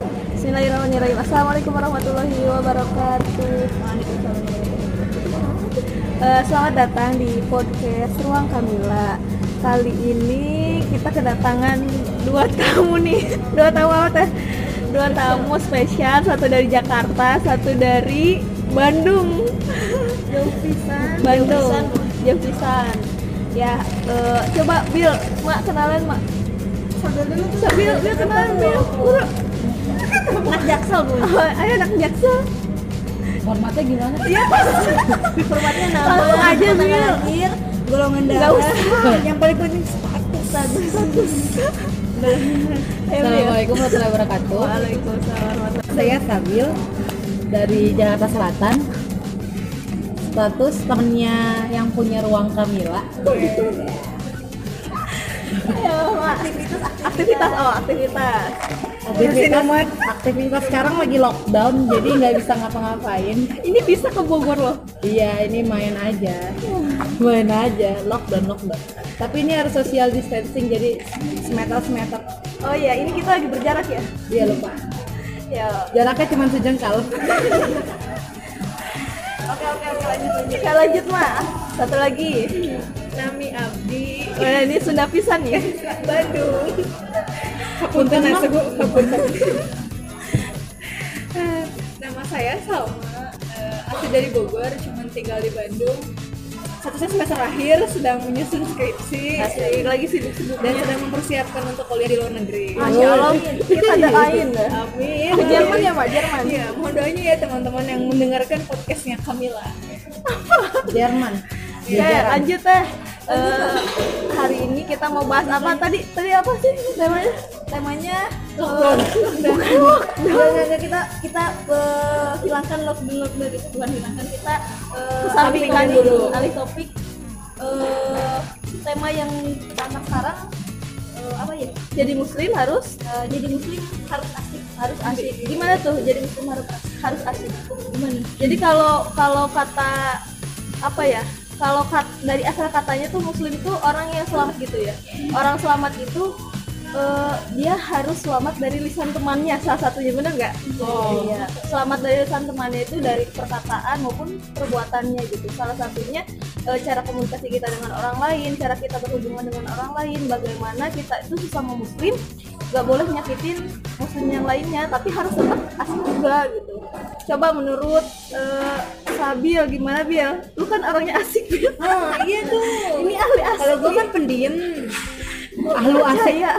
Bismillahirrahmanirrahim. Assalamualaikum warahmatullahi wabarakatuh. Eh, selamat datang di podcast Ruang Kamila. Kali ini kita kedatangan dua tamu nih, dua tamu apa teh? Dua tamu spesial, satu dari Jakarta, satu dari Bandung. Jauh pisan. Bandung. Jauh pisan. Ya, eh, coba Bill, Mak kenalan Mak. Sambil dulu tuh. Bill, Bill kenalan Bill. Buru. Oh, ayo anak jaksel. formatnya gimana Iya, Formatnya nama, Langsung aja, lahir, golongan darah. usah. Yang paling penting status. Status. Bill. Assalamualaikum warahmatullahi wabarakatuh Waalaikumsalam warahmatullahi saya Sabil dari Jakarta Selatan status temennya yang punya ruang Kamila Ayo, Mak. Aktivitas, oh aktivitas. Aktivitas aktivitas sekarang lagi lockdown jadi nggak bisa ngapa-ngapain Ini bisa ke Bogor loh. iya ini main aja main aja lockdown lockdown tapi ini harus social distancing jadi semeter semeter Oh iya, ini kita lagi berjarak ya. dia lupa Ya. jaraknya cuma sejengkal Oke oke oke lanjut lanjut. Oke lanjut Mak. Satu lagi. Nami Abdi. Oh, ini Sunda pisan ya. Bandung. Punten Nasegu. Nama saya Salma. eh, asli dari Bogor, cuman tinggal di Bandung. Statusnya semester akhir, sedang menyusun skripsi Asik lagi sih dan sedang mempersiapkan untuk kuliah di luar negeri. Masya Allah, kita doain dah. Amin. Ke Jerman ya Pak, Jerman. Iya, mohon doanya ya teman-teman yang mendengarkan podcastnya Kamila. Jerman Oke, lanjut teh. Eh, hari ini kita mau bahas apa tadi? Tadi apa sih temanya? Temanya Lockdown. Bukan lockdown. Enggak, kita kita eh, hilangkan lockdown lockdown itu bukan hilangkan kita eh, Kesampingkan alihkan dulu. alih topik eh, tema yang anak sekarang eh, apa ya? Jadi muslim harus Eh, jadi muslim harus asik harus asik. Gimana tuh jadi muslim harus harus asik? gimana? Jadi kalau kalau kata apa ya? Kalau kat, dari asal katanya tuh muslim itu orang yang selamat gitu ya. Orang selamat itu eh, dia harus selamat dari lisan temannya salah satunya bener nggak? Oh. iya. Selamat dari lisan temannya itu dari perkataan maupun perbuatannya gitu. Salah satunya eh, cara komunikasi kita dengan orang lain, cara kita berhubungan dengan orang lain, bagaimana kita itu sesama muslim nggak boleh nyakitin muslim yang lainnya, tapi harus tetap asik juga gitu. Coba menurut eh, Sabil gimana Bil? Lu kan orangnya asik Bil. Ah, iya tuh. Ini ahli asik. Kalau gue kan pendiam. Ahlu asik ya.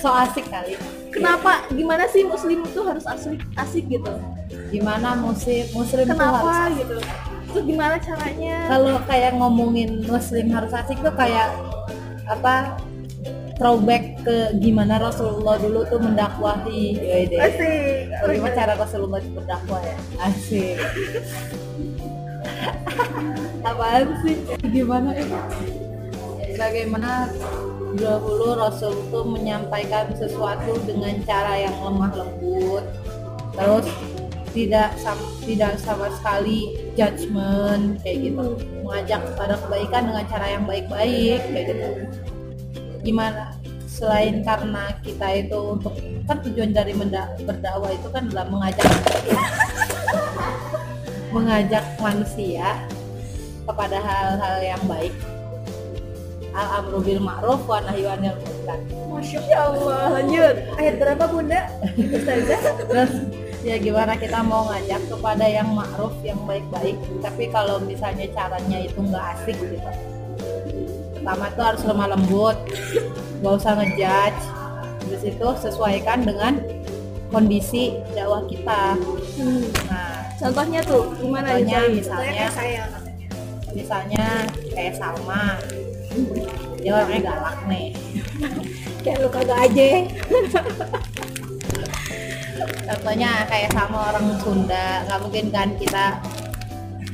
so asik kali Kenapa? Gimana sih muslim itu harus asik asik gitu? gimana muslim muslim tuh harus Kenapa asik. gitu? Terus gimana caranya? kalau kayak ngomongin muslim harus asik tuh kayak apa throwback ke gimana Rasulullah dulu tuh mendakwahi ya ide Asik. bagaimana cara Rasulullah berdakwah ya asik apaan sih gimana itu bagaimana dahulu Rasul tuh menyampaikan sesuatu dengan cara yang lemah lembut terus tidak sam- tidak sama sekali judgement kayak gitu. Mengajak pada kebaikan dengan cara yang baik-baik kayak gitu. Gimana? Selain karena kita itu untuk kan tujuan dari berdakwah itu kan adalah mengajak mengajak manusia kepada hal-hal yang baik al amru bil ma'ruf wa nahyu anil munkar Masya Ya Allah, lanjut. Ayat berapa bunda? Terus ya gimana kita mau ngajak kepada yang ma'ruf yang baik-baik tapi kalau misalnya caranya itu nggak asik gitu pertama tuh harus lemah lembut nggak usah ngejudge terus itu sesuaikan dengan kondisi dakwah kita Hmm. nah Contohnya tuh gimana contohnya Jai? misalnya Saya. Misalnya kayak Salma. Dia orangnya galak nih. Kayak lu kagak aja. contohnya kayak sama orang Sunda. Nggak mungkin kan kita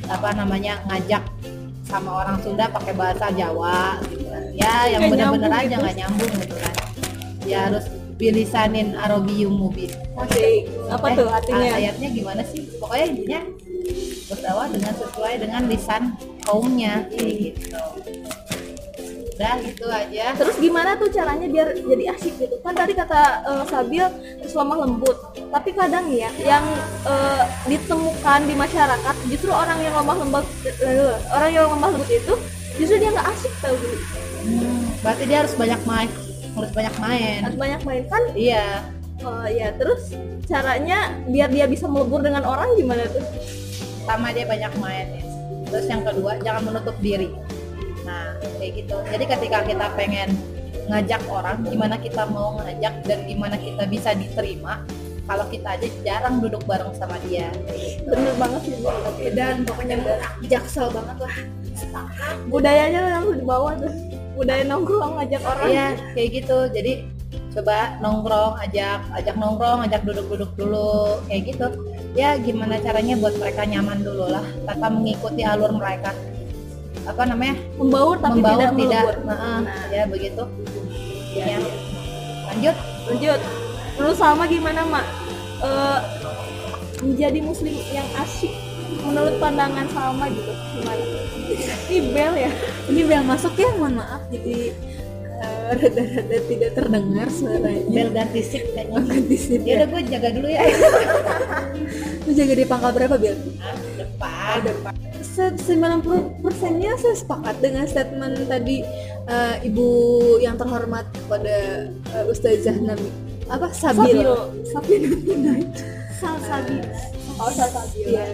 apa namanya ngajak sama orang Sunda pakai bahasa Jawa gitu kan. Ya yang nyambung aja gitu. nggak nyambung gitu kan. Ya harus bilisanin arabiyum mubin. Masih apa Eh, tuh artinya? ayatnya gimana sih? Pokoknya intinya berdakwah dengan sesuai dengan lisan kaumnya kayak gitu udah gitu aja Terus gimana tuh caranya biar jadi asik gitu? Kan tadi kata eh, Sabil terus lemah lembut. Tapi kadang ya yang eh, ditemukan di masyarakat justru orang yang lemah lembut orang yang lemah lembut itu justru dia nggak asik tau gitu. Hmm, berarti dia harus banyak main harus banyak main Harus banyak main kan? iya eh, ya terus caranya biar dia bisa melebur dengan orang gimana tuh? pertama dia banyak main ya. Terus yang kedua jangan menutup diri nah kayak gitu jadi ketika kita pengen ngajak orang gimana kita mau ngajak dan gimana kita bisa diterima kalau kita aja jarang duduk bareng sama dia Bener banget sih. Bu. dan pokoknya jaksel banget lah Budayanya langsung dibawa tuh. Budaya nongkrong ngajak orang. iya kayak gitu jadi coba nongkrong ajak ajak nongkrong ajak duduk-duduk dulu kayak gitu ya gimana caranya buat mereka nyaman dulu lah tanpa mengikuti alur mereka. Apa namanya? Membaur tapi membaur tidak tidak. Nah, Nah. ya begitu. Ya. lanjut. Lanjut. Terus sama gimana mak? Eh, menjadi muslim yang asyik menurut pandangan sama gitu gimana? Ini bel ya. Ini bel masuk ya mohon maaf. Jadi rada-rada tidak terdengar suaranya. Bel ganti sip kayaknya. Ganti sip ya ya udah gue jaga dulu ya. Lu jaga di pangkal berapa bel depan. Depan 90 persennya saya sepakat dengan statement tadi eh, ibu yang terhormat pada eh, Ustazah Nabi apa? Sabil. Sabil. Sal Sabil. Oh Sabil. Iya.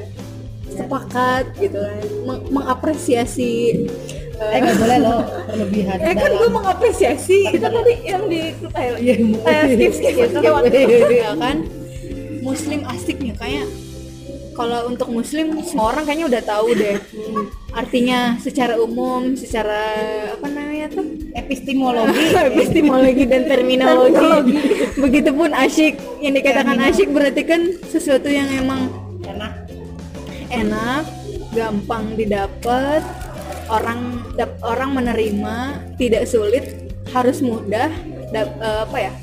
Sepakat gitu kan. Meng- mengapresiasi eh eh, nggak boleh lo berlebihan eh kan gue mengapresiasi. Itu tadi yang di Thailand Iya, eh, skip skip gitu lewat ya kan? Muslim asiknya kayak kalau untuk muslim semua orang kayaknya udah tahu deh. Artinya secara umum secara apa namanya tuh? Epistemologi. Epistemologi dan terminologi. Begitupun asyik. Yang dikatakan asyik berarti kan sesuatu yang emang enak gampang didapat orang dap- orang menerima tidak sulit harus mudah dap- eh, apa ya?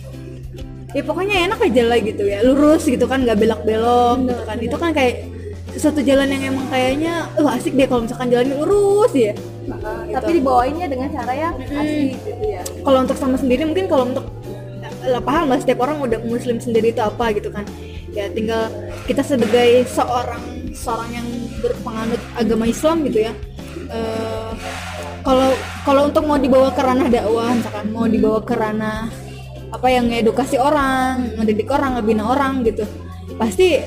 Ya pokoknya enak aja lah gitu ya lurus gitu kan nggak belok belok gitu kan. Itu kan kayak sesuatu jalan yang emang kayaknya uh asik deh kalau misalkan jalannya lurus ya. Gitu. tapi dibawainnya dengan cara yang asik gitu ya. Kalau untuk sama sendiri mungkin kalau untuk lah paham lah setiap orang udah muslim sendiri itu apa gitu kan. Ya tinggal kita sebagai seorang seorang yang berpenganut agama Islam gitu ya. Eh, kalau kalau untuk mau dibawa ke ranah dakwah misalkan mau dibawa ke ranah apa yang ngedukasi orang ngedidik orang ngebina orang gitu pasti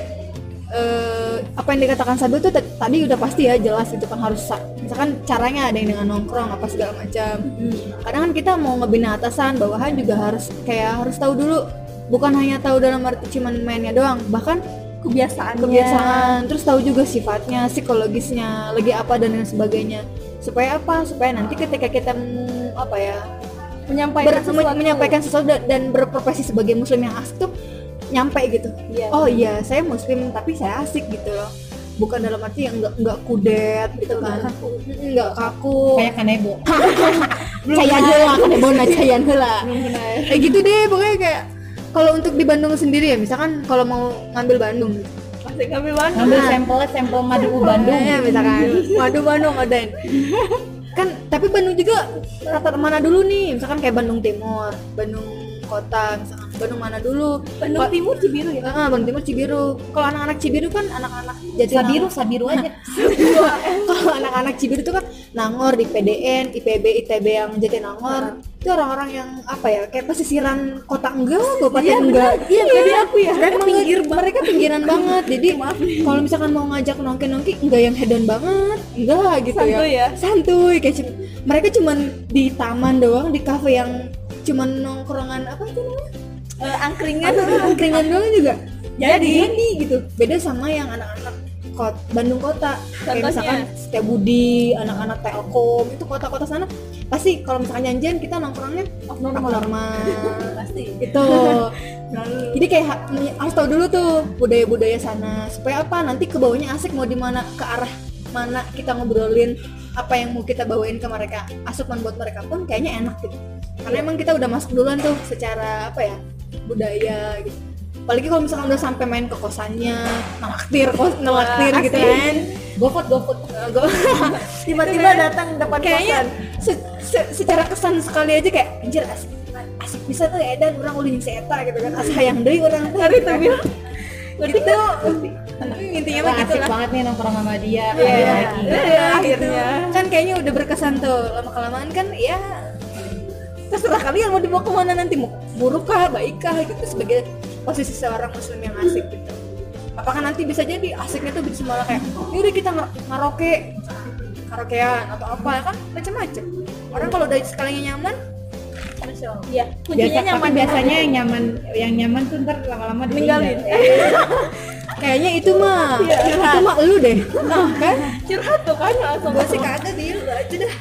eh, apa yang dikatakan Sabil tuh t- tadi udah pasti ya jelas itu kan harus sa- misalkan caranya ada yang dengan nongkrong apa segala macam. Kadang kan kita mau ngebina atasan bawahan juga harus kayak harus tahu dulu bukan hanya tahu dalam arti cuman mainnya doang bahkan kebiasaan kebiasaan. Terus tahu juga sifatnya psikologisnya lagi apa dan lain sebagainya. Supaya apa? Supaya nanti ketika kita apa ya menyampaikan ber- sesuatu. menyampaikan sesuatu dan, dan berprofesi sebagai muslim yang asik tuh nyampe gitu. Iya. oh iya saya muslim tapi saya asik gitu loh. Bukan dalam arti yang nggak nggak kudet gitu kan. nggak kaku. Kayak kanebo. Cayan heula kan bona cayan heula kayak gitu deh pokoknya kayak kalau untuk di Bandung sendiri ya misalkan kalau mau ngambil Bandung. Pasti ngambil Bandung? Ngambil sampelnya sampel madu Bandung. Ya misalkan. Waduh Bandung adain kan tapi Bandung juga rata mana dulu nih? Misalkan kayak Bandung Timur Bandung kota misalkan Bandung mana dulu? Bandung Kok- Timur Cibiru ya? Ah, Bandung Timur Cibiru. Kalau anak-anak Cibiru kan anak-anak jadi sabiru sabiru aja. Kalau anak-anak Cibiru itu kan Nangor di PDN, IPB, ITB yang Jatinangor itu orang-orang yang apa ya kayak pesisiran kota enggak, kabupaten enggak. Iya, jadi aku ya. Mereka pinggir mereka pinggiran banget. Jadi kalau misalkan mau ngajak nongki-nongki enggak yang hedon banget, enggak gitu Santuy ya? Santuy kayak mereka cuman di taman doang, di kafe yang cuman nongkrongan apa itu namanya? Eh, angkringan. Angkringan doang juga. Jadi? jadi? gitu. Beda sama yang anak-anak kot Bandung kota. Kayak misalkan Setiabudi anak-anak Telkom itu kota-kota sana. Pasti kalau misalkan janjian kita nongkrongnya off normal normal pasti. Gitu. Jadi kayak ha- harus tahu dulu tuh budaya-budaya sana. Supaya apa? Nanti ke bawahnya asik mau di mana ke arah mana kita ngobrolin apa yang mau kita bawain ke mereka asupan buat mereka pun kayaknya enak gitu. Karena emang kita udah masuk duluan tuh secara apa ya budaya gitu. Apalagi kalau misalkan udah sampai main ke kosannya nelaktir kos nelaktir gitu kan. Eh, gua- tiba-tiba datang depan kayaknya kosan. se- se- secara kesan sekali aja kayak anjir asik asik bisa tuh edan orang ulin si eta gitu kan. Asa hayang deui orang tuh. Gitu kan gitu intinya mah gitu asik lah banget nih nongkrong sama dia Iya, kayak lagi. Iya, Iya, gitu. akhirnya. kan kayaknya udah berkesan tuh lama kelamaan kan ya terserah kalian mau dibawa ke mana nanti mau buruk kah baik kah gitu sebagai posisi seorang muslim yang asik gitu. Apakah nanti bisa jadi asiknya tuh bisa malah kayak yaudah kita ngar- ngaroke karaokean atau apa kan? Macam-macam orang kalau udah sekalinya nyaman Iya, kuncinya nyaman biasanya yang nyaman yang nyaman tuh ntar lama-lama Ninggalin. kayaknya itu mah Iya. itu mah lu deh nah kan curhat tuh kan langsung gue sih kagak dia lu aja dah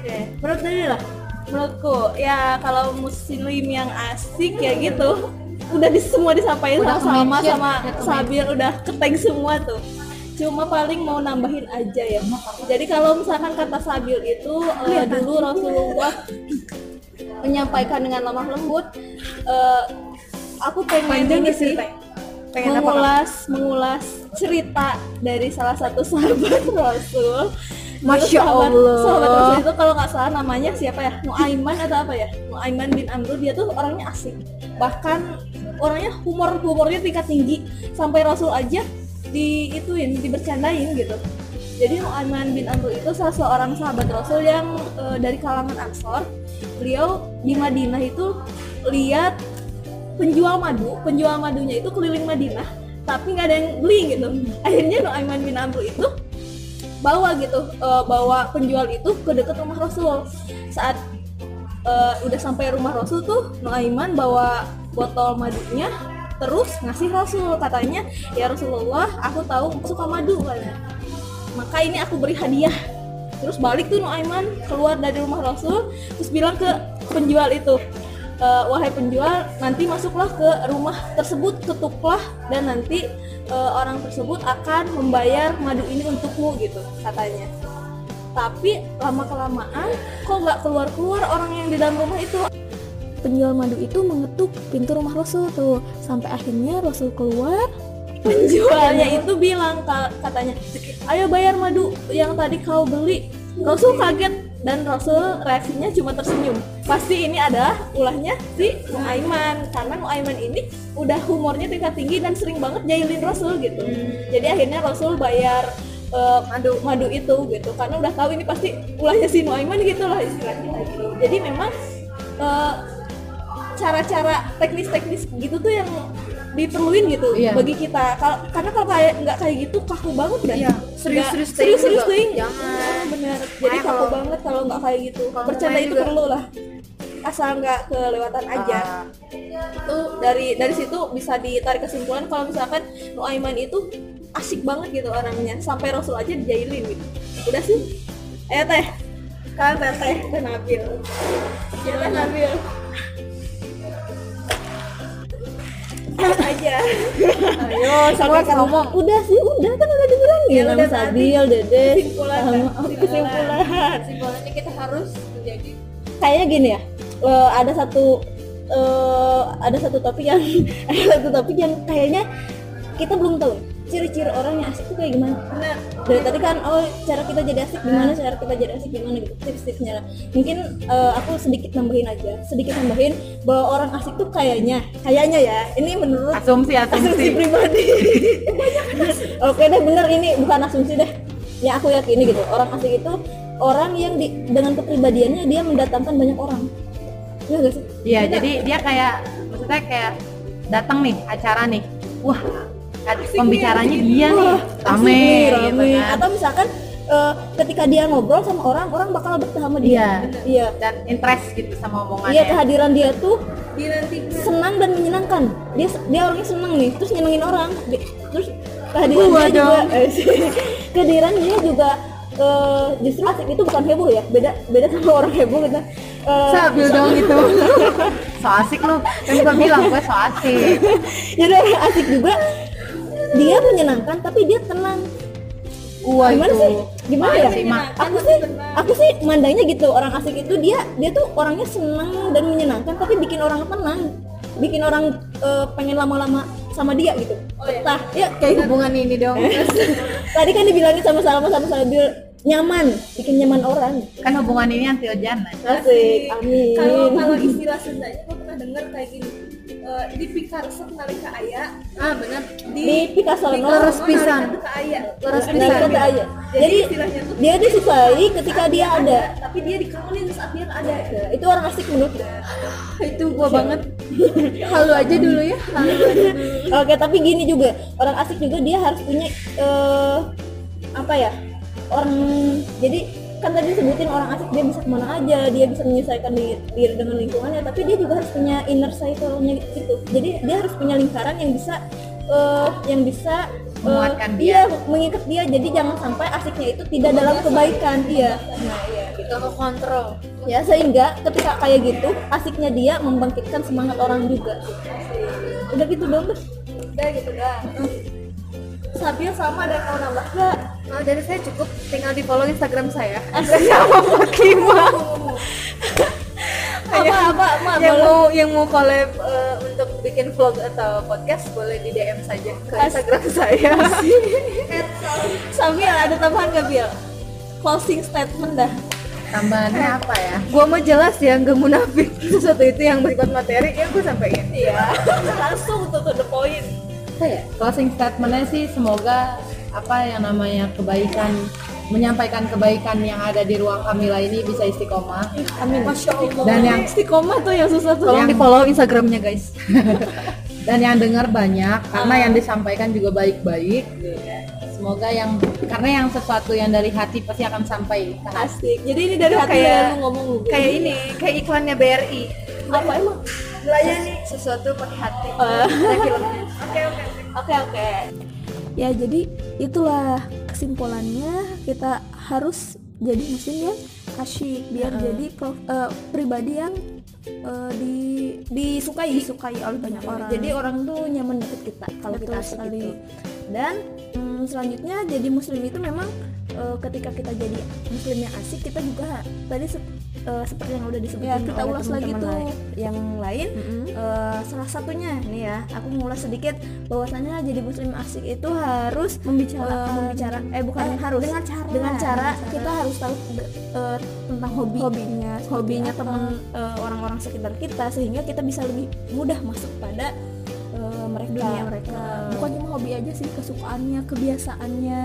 Oke, menurut Dani lah. Menurutku ya kalau muslim yang asik ya gitu. Udah di, semua disampaikan Udah sama sama ke-mention. Sabir udah keteng semua tuh. Cuma paling mau nambahin aja ya. Jadi kalau misalkan kata Sabil itu eh, dulu Rasulullah menyampaikan dengan lemah lembut eh, aku pengen panjang ini sih pengen apa kamu? mengulas mengulas cerita dari salah satu sahabat Rasul. Masya sahabat, Allah. Sahabat Rasul itu kalau nggak salah namanya siapa ya? Nuaiman atau apa ya? Nuaiman bin Amr dia tuh orangnya asik. Bahkan orangnya humor humornya tingkat tinggi sampai Rasul aja di ituin dibercandain gitu. Jadi Nuaiman bin Amr itu salah seorang sahabat Rasul yang eh, dari kalangan Ansor. Beliau di Madinah itu lihat penjual madu, penjual madunya itu keliling Madinah, tapi nggak ada yang beli gitu. Akhirnya Nuaiman bin Amr itu bawa gitu, eh, bawa penjual itu ke dekat rumah Rasul. Saat eh, udah sampai rumah Rasul tuh Nuaiman bawa botol madunya, terus ngasih Rasul katanya, ya Rasulullah, aku tahu suka madu katanya. Maka ini aku beri hadiah. Terus balik tuh Nuaiman keluar dari rumah Rasul, terus bilang ke penjual itu, "Eh, wahai penjual, nanti masuklah ke rumah tersebut, ketuklah dan nanti eh, orang tersebut akan membayar madu ini untukmu gitu katanya. Tapi lama kelamaan kok nggak keluar keluar orang yang di dalam rumah itu. Penjual madu itu mengetuk pintu rumah Rasul tuh sampai akhirnya Rasul keluar. Penjualnya itu bilang ka- katanya, ayo bayar madu yang tadi kau beli. Rasul kaget dan Rasul reaksinya cuma tersenyum. Pasti ini adalah ulahnya si Nuaiman karena Nuaiman ini udah humornya tingkat tinggi dan sering banget jahilin Rasul gitu. Jadi akhirnya Rasul bayar eh, madu madu itu gitu karena udah tahu ini pasti ulahnya si Nuaiman gitu lah istilahnya gitu. Jadi memang eh, cara-cara teknis-teknis gitu tuh yang diperluin gitu Iya. bagi kita. Kal- karena kalau kayak nggak kayak gitu kaku banget kan. Iya, serius-serius serius-serius. Jangan. Bener. Jadi Makanya kaku kalau- banget kalau nggak kayak gitu. Bercanda itu juga. perlu lah. Asal nggak kelewatan aja. Ah. Itu dari dari situ bisa ditarik kesimpulan kalau misalkan Nuaiman itu asik banget gitu orangnya sampai Rasul aja dijahilin gitu. Udah sih. Ayo teh. Kan teh teh teh Nabil. Ya teh Nabil. Aja. ayo semua ngomong. Udah sih, udah kan udah dibilangin. Ya sama Sabil, Dede, kesimpulan. Kesimpulan. kesimpulannya kita harus menjadi Kayaknya gini ya, eh, ada satu eh, ada satu topik yang ada satu topik yang kayaknya kita belum tahu ciri-ciri orang yang asik itu kayak gimana. benar Dari tadi kan, oh cara kita jadi asik gimana, cara kita jadi asik gimana gitu, tips-tipsnya lah. Mungkin eh, aku sedikit nambahin aja, sedikit nambahin bahwa orang asik tuh kayaknya, kayaknya ya, ini menurut asumsi asumsi asumsi pribadi oke deh bener ini bukan asumsi deh ya aku yakini gitu orang asik itu orang yang di, dengan kepribadiannya dia mendatangkan banyak orang Iya gak sih? Iya, jadi dia kayak maksudnya kayak datang nih acara nih. Wah, pembicaranya dia nih, rame, gitu rame. kan. atau misalkan eh, ketika dia ngobrol sama orang orang bakal betah sama dia Iya. iya Dan interest gitu sama omongannya. iya kehadiran dia tuh senang dan menyenangkan dia dia orangnya senang nih terus nyenengin orang terus kehadiran Gua dia juga eh, kehadiran dia juga eh, justru asik itu bukan heboh ya beda beda sama orang heboh gitu Eh, Sabil dong itu. so asik lu. Kan gua bilang gue so asik. jadi orang asik juga dia menyenangkan tapi dia tenang. Wah gimana itu. sih? Gimana ya? sih, aku sih aku sih mandangnya gitu orang asik itu dia dia tuh orangnya senang dan menyenangkan tapi bikin orang tenang. Bikin orang eh, pengen lama-lama sama dia gitu. Oh, iya. Betah. ya kayak hubungan ini dong. tadi kan dibilangin sama sama sama Sabil nyaman bikin nyaman orang. Kan hubungan ini anti ojana asik amin. Kalau kalau istilah Sundanya gue pernah denger kayak gini eh, di pikarset nalika aya ah benar di Picasso Leres pisan. ke aya Leres pisan. kata aja. jadi Jadi istilahnya tuh dia disukai ketika dia ada. tapi dia dikangenin saat dia ada Nah, itu orang asik menurut. itu gua banget halu aja dulu ya halu aja dulu Oke, tapi gini juga orang asik juga dia harus punya eh apa ya orang jadi kan tadi disebutin orang asik dia bisa ke mana aja dia bisa menyesuaikan diri, diri dengan lingkungannya tapi dia juga harus punya inner circle-nya gitu. Jadi dia harus punya lingkaran yang bisa eh yang bisa eh, Menguatkan dia. iya mengikat dia. Jadi jangan sampai asiknya itu tidak dalam kebaikan iya. Nah iya gitu kontrol ya sehingga ketika kayak gitu asiknya dia membangkitkan semangat orang juga. Udah gitu dong udah gitu dah Sabil sama ada yang mau nambah gak? Oh, dari saya cukup tinggal di follow instagram saya apa apa apa yang boleh. mau yang mau collab eh, untuk bikin vlog atau podcast boleh di DM saja ke Instagram saya. Sabil ada tambahan gak Bil? Closing statement dah Tambahannya apa ya? Gua mau jelas ya, nggak munafik. Sesuatu itu yang bersifat materi ya gue sampaikan. Iya Langsung tuh to the point Apa ya? Closing statementnya sih semoga apa yang namanya kebaikan menyampaikan kebaikan yang ada di ruang Kamila ini bisa istiqomah Amin Masya Allah dan yang Istiqomah tuh yang susah tuh Tolong Yang- di follow Instagramnya guys. Dan yang dengar banyak karena yang disampaikan juga baik-baik. Semoga yang karena yang sesuatu yang dari hati pasti akan sampai ke hati. Asik Jadi ini dari hati kayak- ya lu ngomong lu. Kayak ini, kayak iklannya BRI. Apa emang? Melayani sesuatu pakai hati. Eh. Ada filmnya. Oke oke Ya jadi itulah kesimpulannya kita harus jadi muslim yang asyik biar jadi pro- eh, pribadi yang eh, di disukai disukai oleh banyak orang. Jadi orang tuh nyaman deket kita kalau kita asik gitu. Dan mm, selanjutnya jadi muslim itu memang eh, ketika kita jadi muslim yang asik kita juga tadi sep- eh, seperti yang udah disebutin Ya, kita ulas lagi tuh. lain- yang lain. Eh, salah satunya nih ya aku ngulas sedikit bahwasanya jadi muslim asik itu harus membicarakan membicara. Eh bukan harus. dengan cara. Dengan cara kita harus tahu eh, tentang hobi. Hobinya hobinya teman eh, orang-orang sekitar kita sehingga kita bisa lebih mudah masuk pada eh, mereka. Dunia mereka. Bukan cuma hobi aja sih kesukaannya kebiasaannya.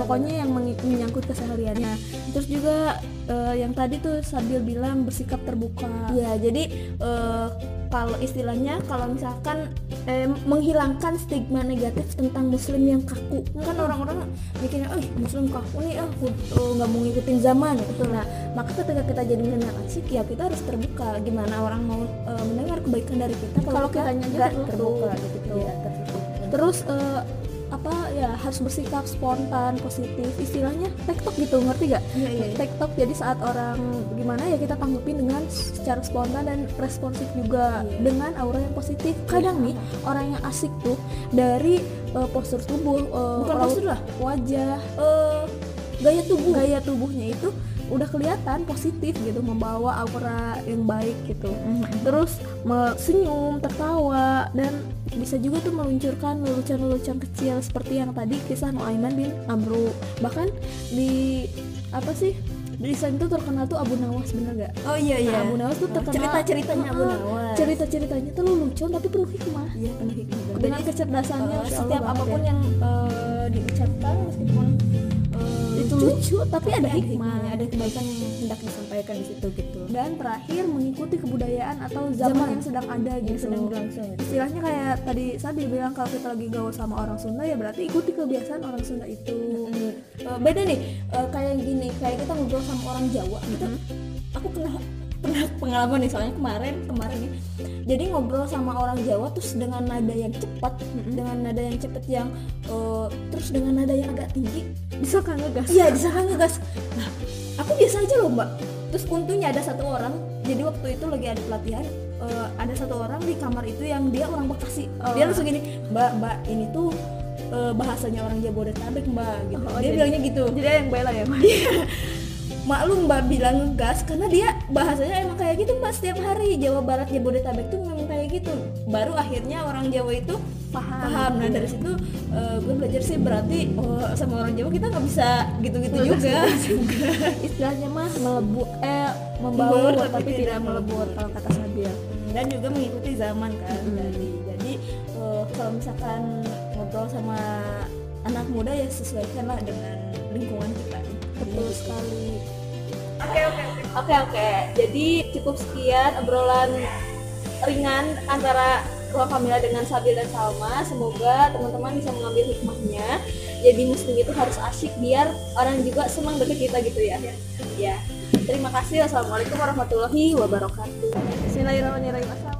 Pokoknya yang menyangkut kesehariannya. Terus juga eh, yang tadi tuh Sabil bilang bersikap terbuka. Ya jadi eh, kalau istilahnya kalau misalkan eh, menghilangkan stigma negatif tentang muslim yang kaku. Kan orang-orang mikirnya oh muslim kaku nih ah oh, nggak mau ngikutin zaman gitu nah maka ketika kita jadi yang asik ya kita harus terbuka gimana orang mau eh, mendengar kebaikan dari kita kalau kita nggak terbuka gitu. terus eh, apa ya harus bersikap spontan positif istilahnya tektok gitu ngerti gak tektok jadi saat orang gimana ya kita tanggepin dengan secara spontan dan responsif juga dengan aura yang positif. Kadang nih orang yang asik tuh dari eh, postur tubuh eh, Bukan postur lah. wajah eh, gaya tubuh. Gaya tubuhnya itu udah kelihatan positif gitu membawa aura yang baik gitu terus me- senyum tertawa dan bisa juga tuh meluncurkan lelucon-lelucon kecil seperti yang tadi kisah Nuaiman bin Amru bahkan di apa sih di desain tuh terkenal tuh Abu Nawas bener gak? Oh iya Nah, Abu Nawas tuh terkenal cerita-ceritanya Abu Ah, Nawas. cerita-ceritanya tuh lelucon tapi penuh hikmah Iya penuh hikmah. dengan kecerdasannya Allah setiap apa pun ya. yang eh, diucapkan itu lucu tapi ada hikmah hikmahnya, ada kebaikan yang hendak disampaikan di situ gitu. dan terakhir mengikuti kebudayaan atau zaman, Zaman. yang sedang ada Yang gitu sedang berlangsung. gitu. istilahnya kayak tadi Sabi bilang kalau kita lagi gaul sama orang Sunda ya berarti ikuti kebiasaan orang Sunda itu Eh, beda nih eh, kayak gini kayak kita ngobrol sama orang Jawa gitu aku pernah pernah pengalaman nih soalnya kemarin kemarin nih jadi ngobrol sama orang Jawa terus dengan nada yang cepat dengan nada yang cepat yang eh, terus dengan nada yang agak tinggi. Disangka ngegas? Iya disangka ngegas. Nah aku biasa aja loh mbak. Terus untungnya ada satu orang jadi waktu itu lagi ada pelatihan eh, ada satu orang di kamar itu yang dia orang Bekasi. Dia langsung gini mbak mbak ini tuh eh, bahasanya orang Jabodetabek mbak gitu. Dia bilangnya gitu. Jadi yang bela ya, Maklum mbak bilang ngegas karena dia bahasanya emang kayak gitu mbak setiap hari. Jawa Barat Jabodetabek tuh memang kayak gitu. Baru akhirnya orang Jawa itu paham, paham. nah dari situ eh, gue belajar sih berarti oh, sama orang Jawa kita nggak bisa gitu-gitu juga. istilahnya mah melebu eh Membaur, tapi, tapi tidak melebur kalau kata Sabil. Dan juga mengikuti zaman kan jadi jadi eh, kalau misalkan ngobrol sama anak muda ya sesuaikanlah dengan lingkungan kita betul sekali oke oke oke Oke jadi cukup sekian obrolan ringan antara Ruang Kamila dengan Sabil dan Salma. Semoga teman-teman bisa mengambil hikmahnya. Jadi muslim itu harus asyik biar orang juga senang deket kita gitu ya. Ya. Terima kasih. Wassalamualaikum warahmatullahi wabarakatuh. Bismillahirrahmanirrahim.